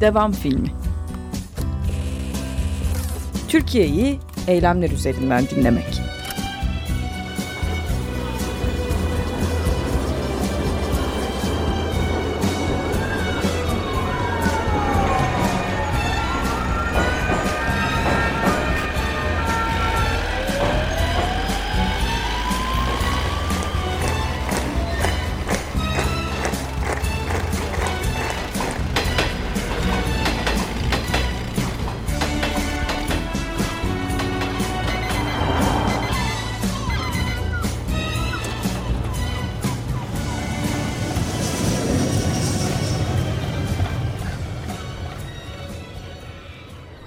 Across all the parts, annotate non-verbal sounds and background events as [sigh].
Devam filmi. Türkiye'yi eylemler üzerinden dinlemek.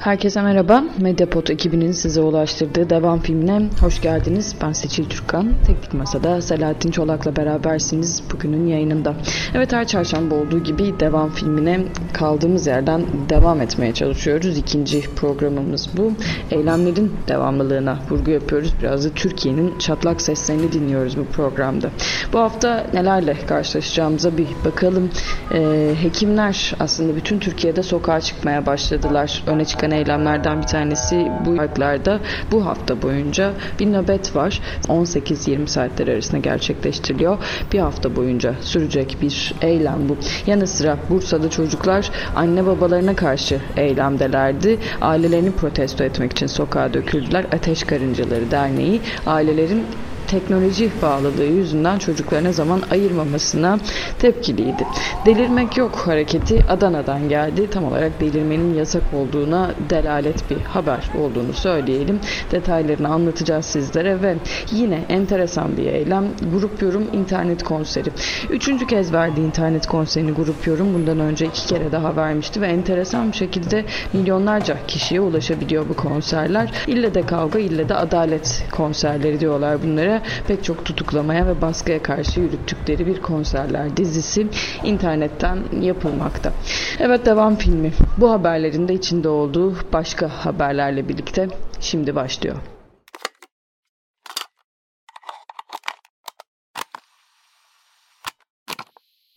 Herkese merhaba. Medyapod ekibinin size ulaştırdığı devam filmine hoş geldiniz. Ben Seçil Türkan. Teknik Masa'da Selahattin Çolak'la berabersiniz bugünün yayınında. Evet her çarşamba olduğu gibi devam filmine kaldığımız yerden devam etmeye çalışıyoruz. İkinci programımız bu. Eylemlerin devamlılığına vurgu yapıyoruz. Biraz da Türkiye'nin çatlak seslerini dinliyoruz bu programda. Bu hafta nelerle karşılaşacağımıza bir bakalım. Ee, hekimler aslında bütün Türkiye'de sokağa çıkmaya başladılar. Öne çıkan eylemlerden bir tanesi bu parklarda bu hafta boyunca bir nöbet var. 18-20 saatler arasında gerçekleştiriliyor. Bir hafta boyunca sürecek bir eylem bu. Yanı sıra Bursa'da çocuklar anne babalarına karşı eylemdelerdi. Ailelerini protesto etmek için sokağa döküldüler. Ateş Karıncaları Derneği ailelerin teknoloji bağlılığı yüzünden çocuklarına zaman ayırmamasına tepkiliydi. Delirmek yok hareketi Adana'dan geldi. Tam olarak delirmenin yasak olduğuna delalet bir haber olduğunu söyleyelim. Detaylarını anlatacağız sizlere ve yine enteresan bir eylem. Grup Yorum internet konseri. Üçüncü kez verdi internet konserini Grup Yorum. Bundan önce iki kere daha vermişti ve enteresan bir şekilde milyonlarca kişiye ulaşabiliyor bu konserler. İlle de kavga, ille de adalet konserleri diyorlar bunlara pek çok tutuklamaya ve baskıya karşı yürüttükleri bir konserler dizisi internetten yapılmakta. Evet devam filmi. Bu haberlerin de içinde olduğu başka haberlerle birlikte şimdi başlıyor.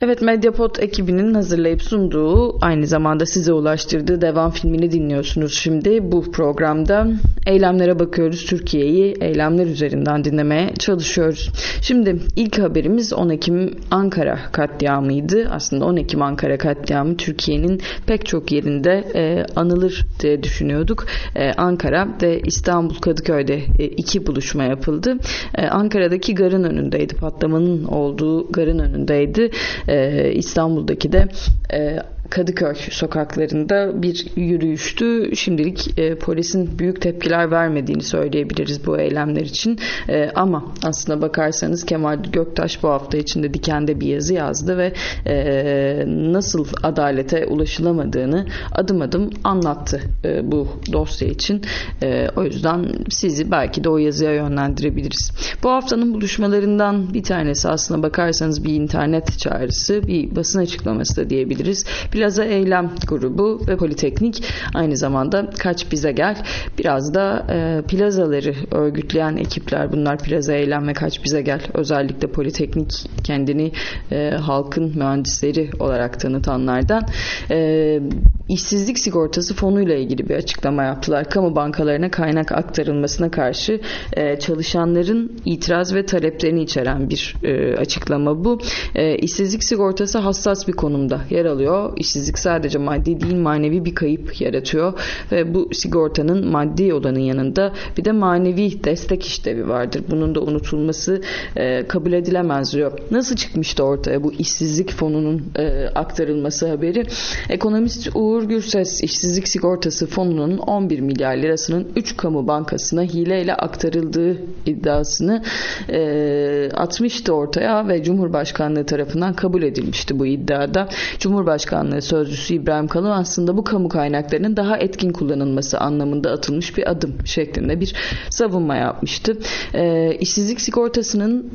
Evet Mediapod ekibinin hazırlayıp sunduğu aynı zamanda size ulaştırdığı devam filmini dinliyorsunuz şimdi. Bu programda eylemlere bakıyoruz. Türkiye'yi eylemler üzerinden dinlemeye çalışıyoruz. Şimdi ilk haberimiz 10 Ekim Ankara katliamıydı. Aslında 10 Ekim Ankara katliamı Türkiye'nin pek çok yerinde e, anılır diye düşünüyorduk. E, Ankara ve İstanbul Kadıköy'de e, iki buluşma yapıldı. E, Ankara'daki garın önündeydi. Patlamanın olduğu garın önündeydi e, İstanbul'daki de e, Kadıköy sokaklarında bir yürüyüştü. Şimdilik e, polisin büyük tepkiler vermediğini söyleyebiliriz bu eylemler için. E, ama aslına bakarsanız Kemal Göktaş bu hafta içinde Diken'de bir yazı yazdı ve e, nasıl adalete ulaşılamadığını adım adım anlattı e, bu dosya için. E, o yüzden sizi belki de o yazıya yönlendirebiliriz. Bu haftanın buluşmalarından bir tanesi aslına bakarsanız bir internet çağrısı, bir basın açıklaması da diyebiliriz. Plaza Eylem grubu ve Politeknik aynı zamanda Kaç Bize Gel. Biraz da e, plazaları örgütleyen ekipler bunlar Plaza Eylem ve Kaç Bize Gel. Özellikle Politeknik kendini e, halkın mühendisleri olarak tanıtanlardan. E, işsizlik sigortası fonuyla ilgili bir açıklama yaptılar. Kamu bankalarına kaynak aktarılmasına karşı e, çalışanların itiraz ve taleplerini içeren bir e, açıklama bu. E, işsizlik sigortası hassas bir konumda yer alıyor. İşsizlik sadece maddi değil manevi bir kayıp yaratıyor ve bu sigortanın maddi olanın yanında bir de manevi destek işlevi vardır. Bunun da unutulması e, kabul edilemez diyor. Nasıl çıkmıştı ortaya bu işsizlik fonunun e, aktarılması haberi? Ekonomist Uğur Gürses işsizlik sigortası fonunun 11 milyar lirasının 3 kamu bankasına hileyle aktarıldığı iddiasını e, atmıştı ortaya ve Cumhurbaşkanlığı tarafından kabul edilmişti bu iddiada. Cumhurbaşkanlığı Sözcüsü İbrahim Kalın aslında bu kamu kaynaklarının daha etkin kullanılması anlamında atılmış bir adım şeklinde bir savunma yapmıştı. E, işsizlik sigortasının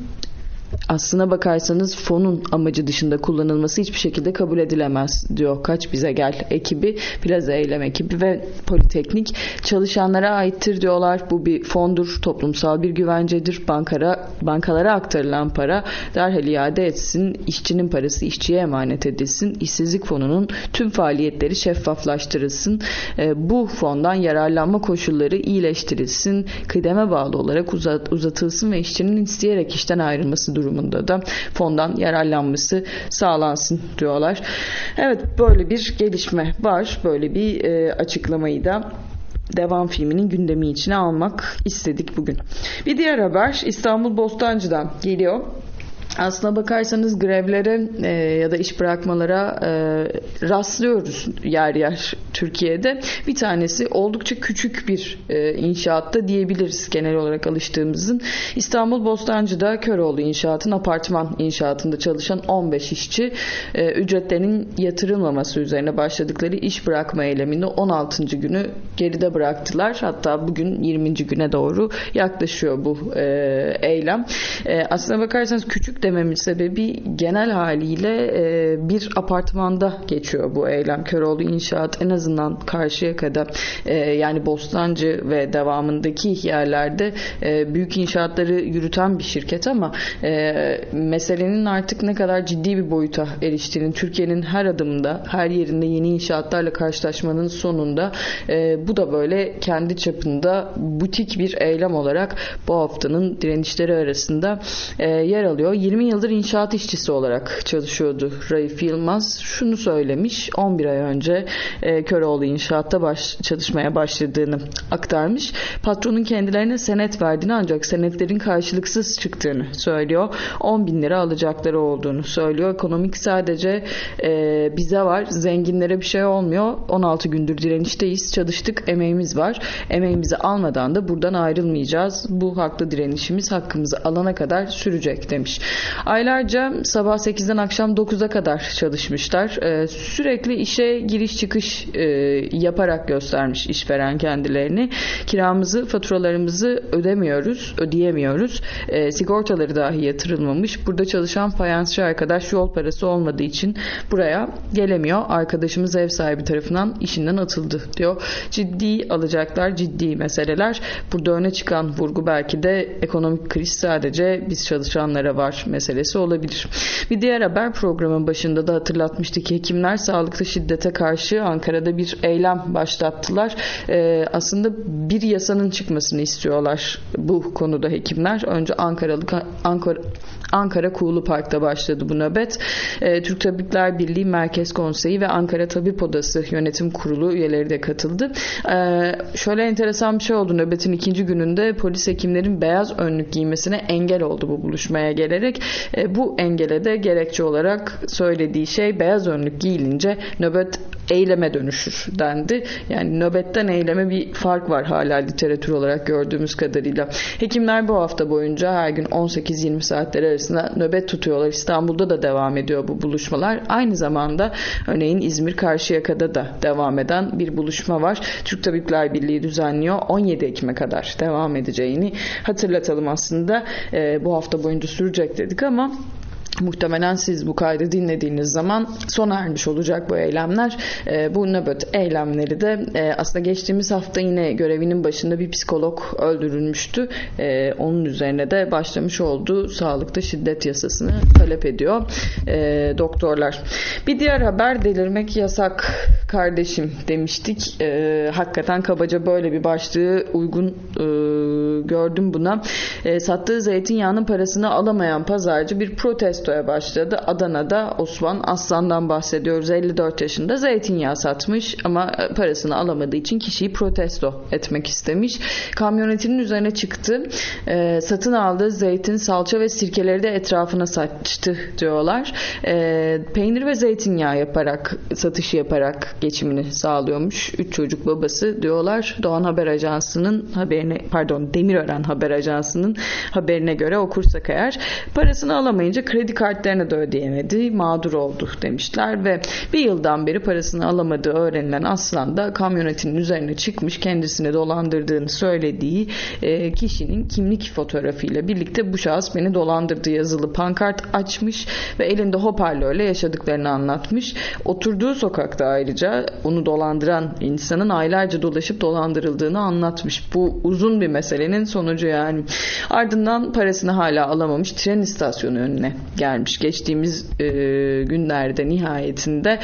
aslına bakarsanız fonun amacı dışında kullanılması hiçbir şekilde kabul edilemez diyor Kaç Bize Gel ekibi, Plaza Eylem ekibi ve Politeknik. Çalışanlara aittir diyorlar. Bu bir fondur, toplumsal bir güvencedir. Bankara, bankalara aktarılan para derhal iade etsin. işçinin parası işçiye emanet edilsin. İşsizlik fonunun tüm faaliyetleri şeffaflaştırılsın. E, bu fondan yararlanma koşulları iyileştirilsin. Kıdeme bağlı olarak uzat, uzatılsın ve işçinin isteyerek işten ayrılması durumunda da fondan yararlanması sağlansın diyorlar. Evet böyle bir gelişme var. Böyle bir e, açıklamayı da devam filminin gündemi içine almak istedik bugün. Bir diğer haber İstanbul Bostancı'dan geliyor. Aslına bakarsanız grevlere e, ya da iş bırakmalara e, rastlıyoruz yer yer Türkiye'de. Bir tanesi oldukça küçük bir e, inşaatta diyebiliriz genel olarak alıştığımızın. İstanbul Bostancı'da Köroğlu İnşaat'ın apartman inşaatında çalışan 15 işçi e, ücretlerinin yatırılmaması üzerine başladıkları iş bırakma eylemini 16. günü geride bıraktılar. Hatta bugün 20. güne doğru yaklaşıyor bu e, eylem. E, aslına bakarsanız küçük dememin sebebi genel haliyle e, bir apartmanda geçiyor bu eylem. Köroğlu İnşaat en azından karşıya kadar e, yani Bostancı ve devamındaki yerlerde e, büyük inşaatları yürüten bir şirket ama e, meselenin artık ne kadar ciddi bir boyuta eriştiğini Türkiye'nin her adımında her yerinde yeni inşaatlarla karşılaşmanın sonunda e, bu da böyle kendi çapında butik bir eylem olarak bu haftanın direnişleri arasında e, yer alıyor. 20 yıldır inşaat işçisi olarak çalışıyordu Raif Yılmaz. Şunu söylemiş 11 ay önce e, Köroğlu İnşaat'ta baş, çalışmaya başladığını aktarmış. Patronun kendilerine senet verdiğini ancak senetlerin karşılıksız çıktığını söylüyor. 10 bin lira alacakları olduğunu söylüyor. Ekonomik sadece e, bize var. Zenginlere bir şey olmuyor. 16 gündür direnişteyiz. Çalıştık. Emeğimiz var. Emeğimizi almadan da buradan ayrılmayacağız. Bu haklı direnişimiz hakkımızı alana kadar sürecek demiş. Aylarca sabah 8'den akşam 9'a kadar çalışmışlar. Ee, sürekli işe giriş çıkış e, yaparak göstermiş işveren kendilerini. Kiramızı, faturalarımızı ödemiyoruz, ödeyemiyoruz. E, sigortaları dahi yatırılmamış. Burada çalışan fayansçı arkadaş yol parası olmadığı için buraya gelemiyor. Arkadaşımız ev sahibi tarafından işinden atıldı diyor. Ciddi alacaklar, ciddi meseleler. Burada öne çıkan vurgu belki de ekonomik kriz sadece biz çalışanlara var meselesi olabilir. Bir diğer haber programın başında da hatırlatmıştık ki hekimler sağlıkta şiddete karşı Ankara'da bir eylem başlattılar. Ee, aslında bir yasanın çıkmasını istiyorlar bu konuda hekimler. Önce Ankaralı Ankara Ankara Kuğulu Park'ta başladı bu nöbet. E, Türk Tabipler Birliği Merkez Konseyi ve Ankara Tabip Odası Yönetim Kurulu üyeleri de katıldı. E, şöyle enteresan bir şey oldu. Nöbetin ikinci gününde polis hekimlerin beyaz önlük giymesine engel oldu bu buluşmaya gelerek. E, bu engele de gerekçe olarak söylediği şey beyaz önlük giyilince nöbet eyleme dönüşür dendi. Yani nöbetten eyleme bir fark var hala literatür olarak gördüğümüz kadarıyla. Hekimler bu hafta boyunca her gün 18-20 saatler arasında nöbet tutuyorlar. İstanbul'da da devam ediyor bu buluşmalar. Aynı zamanda örneğin İzmir Karşıyaka'da da devam eden bir buluşma var. Türk Tabipler Birliği düzenliyor. 17 Ekim'e kadar devam edeceğini hatırlatalım aslında. E, bu hafta boyunca sürecek dedik ama Muhtemelen siz bu kaydı dinlediğiniz zaman sona ermiş olacak bu eylemler. E, bu nöbet eylemleri de e, aslında geçtiğimiz hafta yine görevinin başında bir psikolog öldürülmüştü. E, onun üzerine de başlamış olduğu sağlıkta şiddet yasasını talep ediyor e, doktorlar. Bir diğer haber delirmek yasak kardeşim demiştik. E, hakikaten kabaca böyle bir başlığı uygun e, gördüm buna. E, sattığı zeytinyağının parasını alamayan pazarcı bir protesto protestoya başladı. Adana'da Osman Aslan'dan bahsediyoruz. 54 yaşında zeytinyağı satmış ama e, parasını alamadığı için kişiyi protesto etmek istemiş. Kamyonetinin üzerine çıktı. E, satın aldığı zeytin, salça ve sirkeleri de etrafına saçtı diyorlar. E, peynir ve zeytinyağı yaparak, satış yaparak geçimini sağlıyormuş. Üç çocuk babası diyorlar. Doğan Haber Ajansı'nın haberine pardon Demirören Haber Ajansı'nın haberine göre okursak eğer parasını alamayınca kredi kartlarını da ödeyemedi. Mağdur oldu demişler ve bir yıldan beri parasını alamadığı öğrenilen Aslan da kamyonetinin üzerine çıkmış kendisini dolandırdığını söylediği e, kişinin kimlik fotoğrafıyla birlikte bu şahıs beni dolandırdı yazılı pankart açmış ve elinde hoparlörle yaşadıklarını anlatmış. Oturduğu sokakta ayrıca onu dolandıran insanın aylarca dolaşıp dolandırıldığını anlatmış. Bu uzun bir meselenin sonucu yani. Ardından parasını hala alamamış tren istasyonu önüne gelmiş. Geçtiğimiz e, günlerde nihayetinde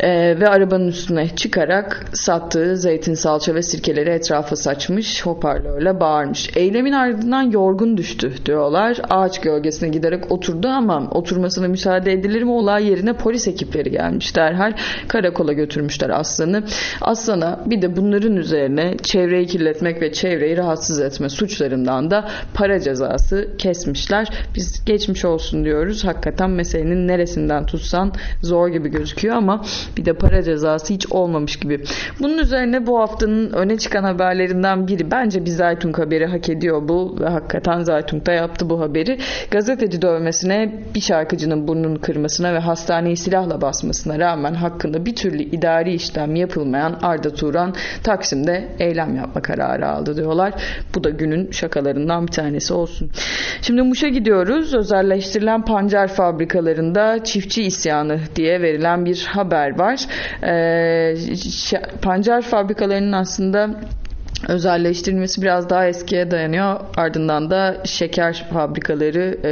e, ve arabanın üstüne çıkarak sattığı zeytin salça ve sirkeleri etrafa saçmış hoparlörle bağırmış. Eylemin ardından yorgun düştü diyorlar. Ağaç gölgesine giderek oturdu ama oturmasına müsaade edilir mi? Olay yerine polis ekipleri gelmiş derhal. Karakola götürmüşler aslanı. Aslana bir de bunların üzerine çevreyi kirletmek ve çevreyi rahatsız etme suçlarından da para cezası kesmişler. Biz geçmiş olsun diyoruz. Hakikaten meselenin neresinden tutsan zor gibi gözüküyor ama bir de para cezası hiç olmamış gibi. Bunun üzerine bu haftanın öne çıkan haberlerinden biri bence bir Zaytung haberi hak ediyor bu ve hakikaten Zaytung da yaptı bu haberi. Gazeteci dövmesine bir şarkıcının burnunu kırmasına ve hastaneyi silahla basmasına rağmen hakkında bir türlü idari işlem yapılmayan Arda Turan Taksim'de eylem yapma kararı aldı diyorlar. Bu da günün şakalarından bir tanesi olsun. Şimdi Muş'a gidiyoruz. Özelleştirilen pancar fabrikalarında çiftçi isyanı diye verilen bir haber var. Ee, pancar fabrikalarının aslında özelleştirilmesi biraz daha eskiye dayanıyor. Ardından da şeker fabrikaları e,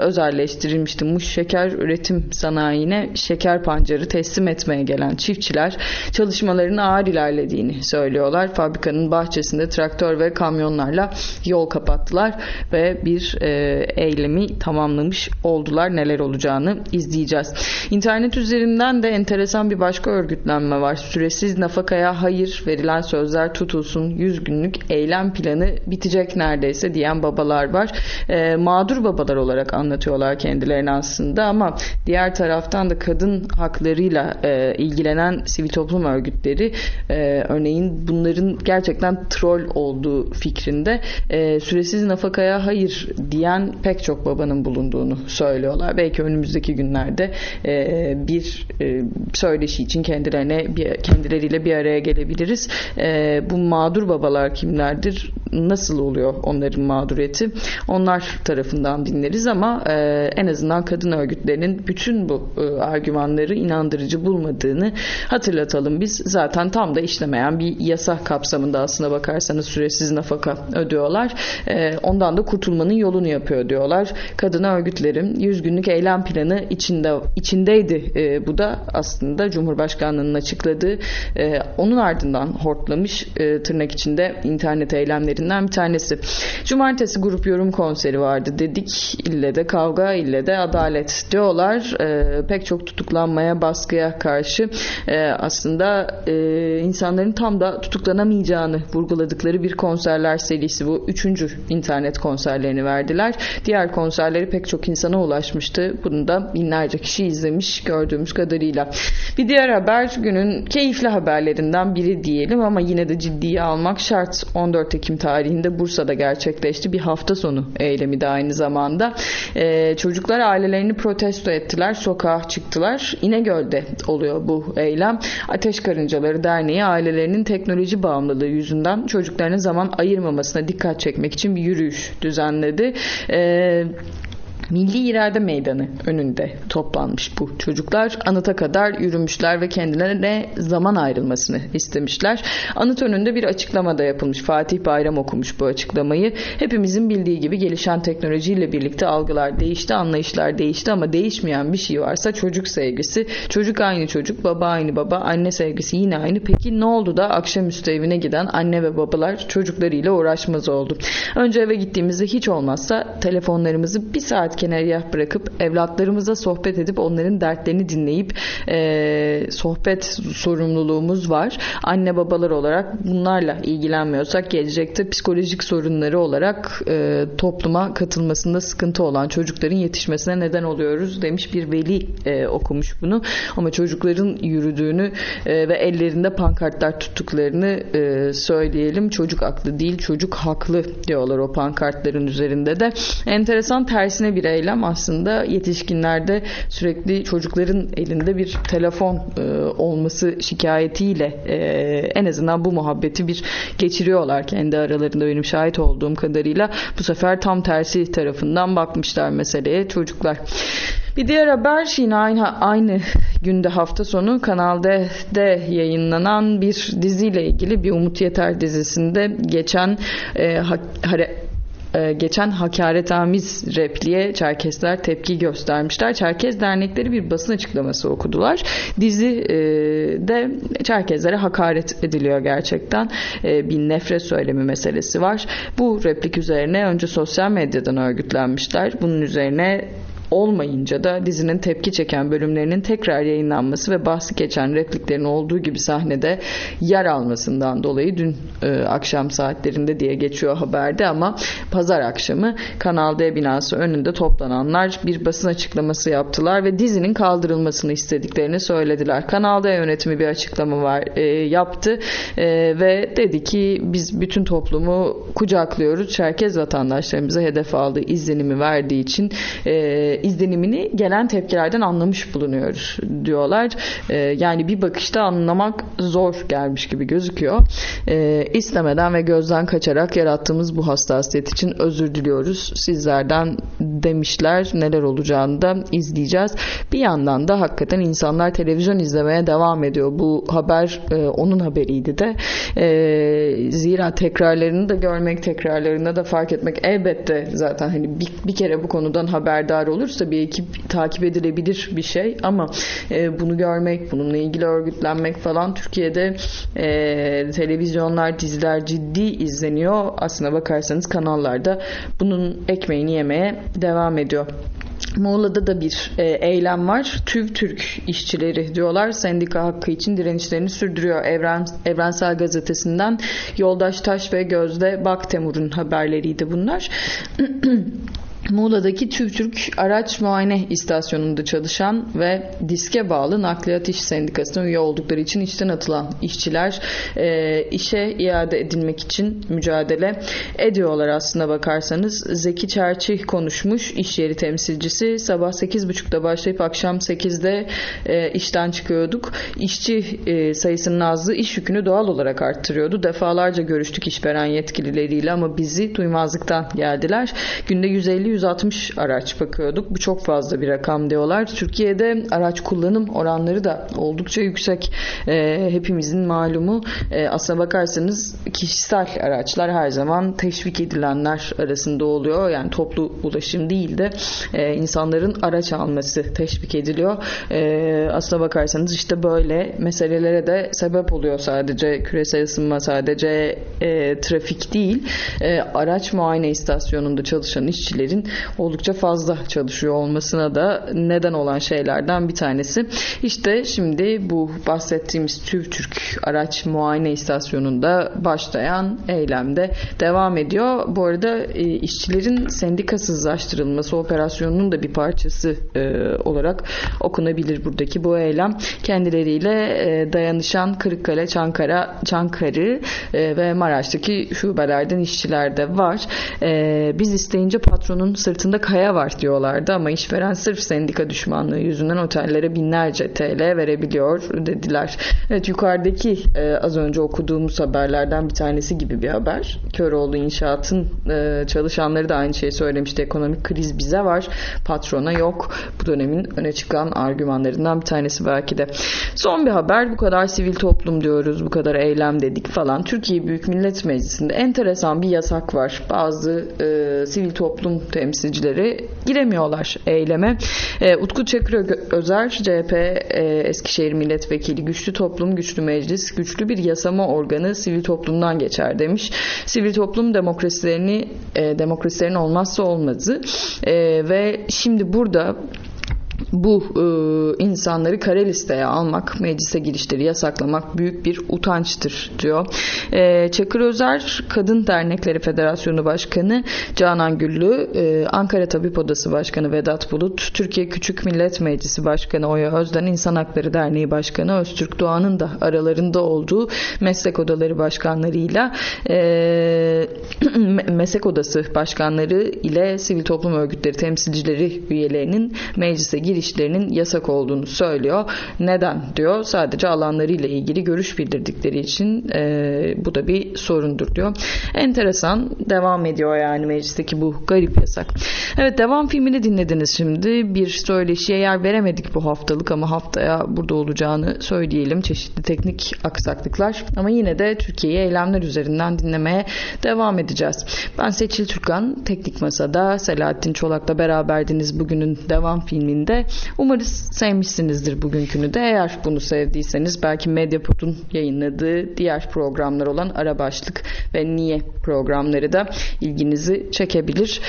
özelleştirilmişti. Muş Şeker Üretim Sanayi'ne şeker pancarı teslim etmeye gelen çiftçiler çalışmaların ağır ilerlediğini söylüyorlar. Fabrikanın bahçesinde traktör ve kamyonlarla yol kapattılar ve bir e, eylemi tamamlamış oldular. Neler olacağını izleyeceğiz. İnternet üzerinden de enteresan bir başka örgütlenme var. Süresiz nafakaya hayır verilen sözler tutulsun 100 günlük eylem planı bitecek neredeyse diyen babalar var. E, mağdur babalar olarak anlatıyorlar kendilerini aslında ama diğer taraftan da kadın haklarıyla e, ilgilenen sivil toplum örgütleri e, örneğin bunların gerçekten troll olduğu fikrinde e, süresiz nafakaya hayır diyen pek çok babanın bulunduğunu söylüyorlar. Belki önümüzdeki günlerde e, bir e, söyleşi için kendilerine bir, kendileriyle bir araya gelebiliriz. E, bu mağdur babalar kimlerdir? Nasıl oluyor onların mağduriyeti? Onlar tarafından dinleriz ama e, en azından kadın örgütlerinin bütün bu e, argümanları inandırıcı bulmadığını hatırlatalım. Biz zaten tam da işlemeyen bir yasa kapsamında aslına bakarsanız süresiz nafaka ödüyorlar. E, ondan da kurtulmanın yolunu yapıyor diyorlar. Kadın örgütlerin 100 günlük eylem planı içinde içindeydi. E, bu da aslında Cumhurbaşkanlığının açıkladığı e, onun ardından hortlamış e, tırnak içinde internet eylemlerinden bir tanesi. Cumartesi grup yorum konseri vardı dedik. İlle de kavga, ille de adalet diyorlar. E, pek çok tutuklanmaya, baskıya karşı e, aslında e, insanların tam da tutuklanamayacağını vurguladıkları bir konserler serisi bu. Üçüncü internet konserlerini verdiler. Diğer konserleri pek çok insana ulaşmıştı. Bunu da binlerce kişi izlemiş gördüğümüz kadarıyla. Bir diğer haber günün keyifli haberlerinden biri diyelim ama yine de ciddiye almak şart. 14 Ekim tarihinde Bursa'da gerçekleşti. Bir hafta sonu eylemi de aynı zamanda. Ee, çocuklar ailelerini protesto ettiler. Sokağa çıktılar. İnegöl'de oluyor bu eylem. Ateş Karıncaları Derneği ailelerinin teknoloji bağımlılığı yüzünden çocuklarına zaman ayırmamasına dikkat çekmek için bir yürüyüş düzenledi. Ee, Milli İrade Meydanı önünde toplanmış bu çocuklar. Anıta kadar yürümüşler ve kendilerine zaman ayrılmasını istemişler. Anıt önünde bir açıklama da yapılmış. Fatih Bayram okumuş bu açıklamayı. Hepimizin bildiği gibi gelişen teknolojiyle birlikte algılar değişti, anlayışlar değişti ama değişmeyen bir şey varsa çocuk sevgisi. Çocuk aynı çocuk, baba aynı baba, anne sevgisi yine aynı. Peki ne oldu da akşamüstü evine giden anne ve babalar çocuklarıyla uğraşmaz oldu? Önce eve gittiğimizde hiç olmazsa telefonlarımızı bir saat kenarıya bırakıp evlatlarımıza sohbet edip onların dertlerini dinleyip e, sohbet sorumluluğumuz var. Anne babalar olarak bunlarla ilgilenmiyorsak gelecekte psikolojik sorunları olarak e, topluma katılmasında sıkıntı olan çocukların yetişmesine neden oluyoruz demiş bir veli e, okumuş bunu. Ama çocukların yürüdüğünü e, ve ellerinde pankartlar tuttuklarını e, söyleyelim. Çocuk aklı değil çocuk haklı diyorlar o pankartların üzerinde de. Enteresan tersine bir eylem aslında yetişkinlerde sürekli çocukların elinde bir telefon e, olması şikayetiyle e, en azından bu muhabbeti bir geçiriyorlar kendi aralarında benim şahit olduğum kadarıyla. Bu sefer tam tersi tarafından bakmışlar meseleye çocuklar. Bir diğer haber yine aynı, aynı günde hafta sonu Kanal D'de yayınlanan bir diziyle ilgili bir Umut Yeter dizisinde geçen e, ha, hare, e, geçen hakaretamiz repliğe Çerkesler tepki göstermişler. Çerkez dernekleri bir basın açıklaması okudular. Dizi e, de Çerkezlere hakaret ediliyor gerçekten. E, bir nefret söylemi meselesi var. Bu replik üzerine önce sosyal medyadan örgütlenmişler. Bunun üzerine olmayınca da dizinin tepki çeken bölümlerinin tekrar yayınlanması ve bahsi geçen repliklerin olduğu gibi sahnede yer almasından dolayı dün e, akşam saatlerinde diye geçiyor haberde ama pazar akşamı Kanal D binası önünde toplananlar bir basın açıklaması yaptılar ve dizinin kaldırılmasını istediklerini söylediler. Kanal D yönetimi bir açıklama var e, yaptı e, ve dedi ki biz bütün toplumu kucaklıyoruz. Çerkez vatandaşlarımıza hedef aldığı izlenimi verdiği için e, izlenimini gelen tepkilerden anlamış bulunuyoruz diyorlar. E, yani bir bakışta anlamak zor gelmiş gibi gözüküyor. E, istemeden ve gözden kaçarak yarattığımız bu hassasiyet için özür diliyoruz sizlerden demişler. Neler olacağını da izleyeceğiz. Bir yandan da hakikaten insanlar televizyon izlemeye devam ediyor. Bu haber e, onun haberiydi de. E, zira tekrarlarını da görmek, tekrarlarını da fark etmek elbette zaten hani bir, bir kere bu konudan haberdar olursa bir ekip takip edilebilir bir şey ama e, bunu görmek, bununla ilgili örgütlenmek falan Türkiye'de e, televizyonlar, diziler ciddi izleniyor. Aslına bakarsanız kanallarda bunun ekmeğini yemeye devam ediyor. Muğla'da da bir e, eylem var. TÜV Türk işçileri diyorlar sendika hakkı için direnişlerini sürdürüyor. Evren, Evrensel Gazetesi'nden Yoldaş Taş ve Gözde Baktemur'un haberleriydi bunlar. [clears throat] Muğla'daki TÜVTÜRK araç muayene istasyonunda çalışan ve diske bağlı nakliyat iş sendikasına üye oldukları için işten atılan işçiler e, işe iade edilmek için mücadele ediyorlar aslına bakarsanız. Zeki Çerçi konuşmuş iş yeri temsilcisi. Sabah 8.30'da başlayıp akşam 8'de e, işten çıkıyorduk. İşçi e, sayısının azlığı iş yükünü doğal olarak arttırıyordu. Defalarca görüştük işveren yetkilileriyle ama bizi duymazlıktan geldiler. Günde 150 160 araç bakıyorduk. Bu çok fazla bir rakam diyorlar. Türkiye'de araç kullanım oranları da oldukça yüksek. E, hepimizin malumu. E, aslına bakarsanız kişisel araçlar her zaman teşvik edilenler arasında oluyor. Yani toplu ulaşım değil de e, insanların araç alması teşvik ediliyor. E, aslına bakarsanız işte böyle meselelere de sebep oluyor sadece küresel ısınma sadece e, trafik değil. E, araç muayene istasyonunda çalışan işçilerin oldukça fazla çalışıyor olmasına da neden olan şeylerden bir tanesi. İşte şimdi bu bahsettiğimiz TÜVTÜRK araç muayene istasyonunda başlayan eylemde devam ediyor. Bu arada e, işçilerin sendikasızlaştırılması operasyonunun da bir parçası e, olarak okunabilir buradaki bu eylem. Kendileriyle e, dayanışan Kırıkkale, Çankara, Çankırı e, ve Maraş'taki şubelerden işçiler de var. Biz isteyince patronun sırtında kaya var diyorlardı ama işveren sırf sendika düşmanlığı yüzünden otellere binlerce TL verebiliyor dediler. Evet yukarıdaki e, az önce okuduğumuz haberlerden bir tanesi gibi bir haber. Köroğlu İnşaat'ın e, çalışanları da aynı şeyi söylemişti. Ekonomik kriz bize var, patrona yok. Bu dönemin öne çıkan argümanlarından bir tanesi belki de. Son bir haber bu kadar sivil toplum diyoruz, bu kadar eylem dedik falan. Türkiye Büyük Millet Meclisi'nde enteresan bir yasak var. Bazı e, sivil toplum temsilcileri giremiyorlar eyleme. E, Utku Çakır Özer, CHP e, Eskişehir Milletvekili, güçlü toplum, güçlü meclis, güçlü bir yasama organı sivil toplumdan geçer demiş. Sivil toplum demokrasilerini e, demokrasilerin olmazsa olmazı e, ve şimdi burada bu e, insanları kare listeye almak, meclise girişleri yasaklamak büyük bir utançtır diyor. E, Çakır Özer Kadın Dernekleri Federasyonu Başkanı Canan Güllü, e, Ankara Tabip Odası Başkanı Vedat Bulut, Türkiye Küçük Millet Meclisi Başkanı Oya Özden, İnsan Hakları Derneği Başkanı Öztürk Doğan'ın da aralarında olduğu meslek odaları başkanlarıyla e, [clears throat] meslek odası başkanları ile sivil toplum örgütleri temsilcileri üyelerinin meclise girişlerinin yasak olduğunu söylüyor. Neden diyor. Sadece alanlarıyla ilgili görüş bildirdikleri için e, bu da bir sorundur diyor. Enteresan devam ediyor yani meclisteki bu garip yasak. Evet devam filmini dinlediniz şimdi. Bir söyleşiye yer veremedik bu haftalık ama haftaya burada olacağını söyleyelim. Çeşitli teknik aksaklıklar ama yine de Türkiye'yi eylemler üzerinden dinlemeye devam edeceğiz. Ben Seçil Türkan, Teknik Masa'da Selahattin Çolak'la beraberdiniz bugünün devam filminde. Umarız sevmişsinizdir bugünkünü de. Eğer bunu sevdiyseniz belki Medyapod'un yayınladığı diğer programlar olan Ara Başlık ve Niye programları da ilginizi çekebilir.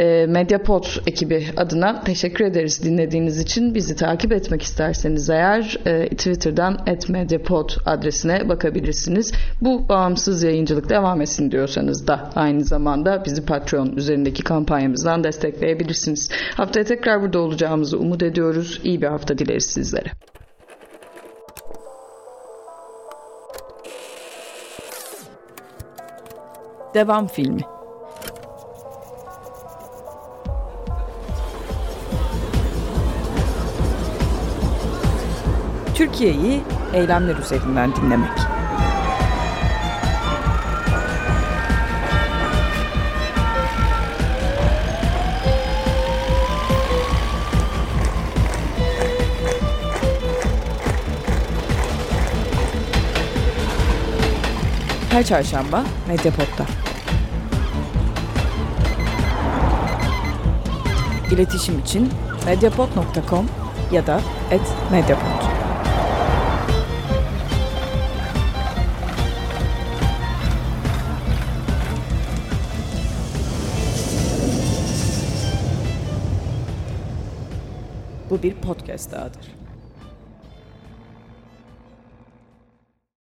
E, Medyapod ekibi adına teşekkür ederiz dinlediğiniz için. Bizi takip etmek isterseniz eğer e, Twitter'dan @medyapod adresine bakabilirsiniz. Bu bağımsız yayıncılık devam etsin diyorsanız da aynı zamanda bizi Patreon üzerindeki kampanyamızdan destekleyebilirsiniz. Haftaya tekrar burada olacağımızı umut ediyoruz. İyi bir hafta dileriz sizlere. Devam filmi Türkiye'yi eylemler üzerinden dinlemek. Her çarşamba Medyapod'da. İletişim için medyapod.com ya da @medyapod. Bu bir podcast dahadır.